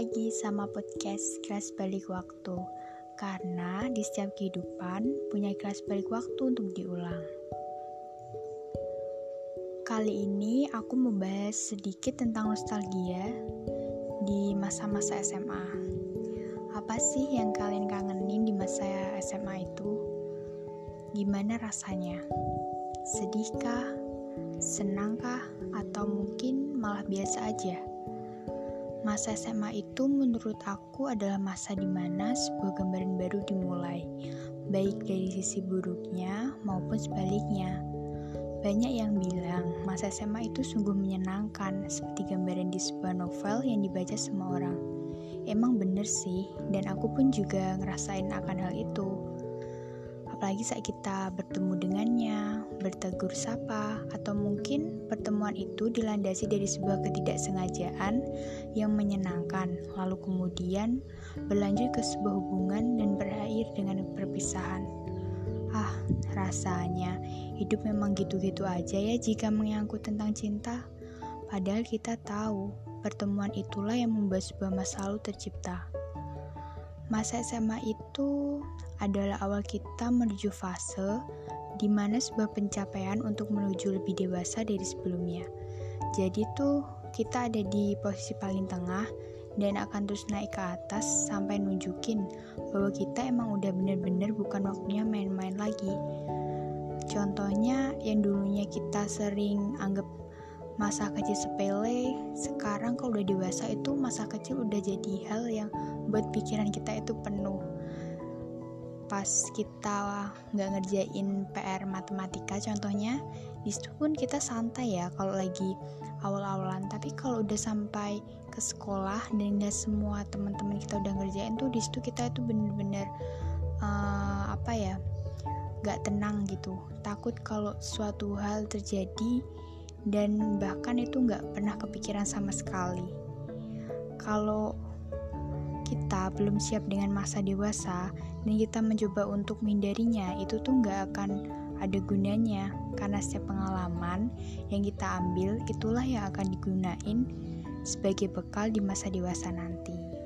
lagi sama podcast kelas balik waktu Karena di setiap kehidupan punya kelas balik waktu untuk diulang Kali ini aku membahas sedikit tentang nostalgia di masa-masa SMA Apa sih yang kalian kangenin di masa SMA itu? Gimana rasanya? Sedihkah? Senangkah? Atau mungkin malah biasa aja? Masa SMA itu menurut aku adalah masa di mana sebuah gambaran baru dimulai, baik dari sisi buruknya maupun sebaliknya. Banyak yang bilang masa SMA itu sungguh menyenangkan, seperti gambaran di sebuah novel yang dibaca semua orang. Emang bener sih, dan aku pun juga ngerasain akan hal itu apalagi saat kita bertemu dengannya, bertegur sapa, atau mungkin pertemuan itu dilandasi dari sebuah ketidaksengajaan yang menyenangkan, lalu kemudian berlanjut ke sebuah hubungan dan berakhir dengan perpisahan. Ah, rasanya hidup memang gitu-gitu aja ya jika menyangkut tentang cinta. Padahal kita tahu, pertemuan itulah yang membuat sebuah masa lalu tercipta. Masa SMA itu adalah awal kita menuju fase di mana sebuah pencapaian untuk menuju lebih dewasa dari sebelumnya. Jadi tuh kita ada di posisi paling tengah dan akan terus naik ke atas sampai nunjukin bahwa kita emang udah bener-bener bukan waktunya main-main lagi. Contohnya yang dulunya kita sering anggap masa kecil sepele, sekarang kalau udah dewasa itu masa kecil udah jadi hal yang buat pikiran kita itu penuh. Pas kita nggak ngerjain PR matematika contohnya, di situ pun kita santai ya kalau lagi awal-awalan. Tapi kalau udah sampai ke sekolah dan nggak semua teman-teman kita udah ngerjain tuh di situ kita itu bener-bener uh, apa ya nggak tenang gitu takut kalau suatu hal terjadi dan bahkan itu nggak pernah kepikiran sama sekali. Kalau kita belum siap dengan masa dewasa dan kita mencoba untuk menghindarinya, itu tuh nggak akan ada gunanya karena setiap pengalaman yang kita ambil itulah yang akan digunain sebagai bekal di masa dewasa nanti.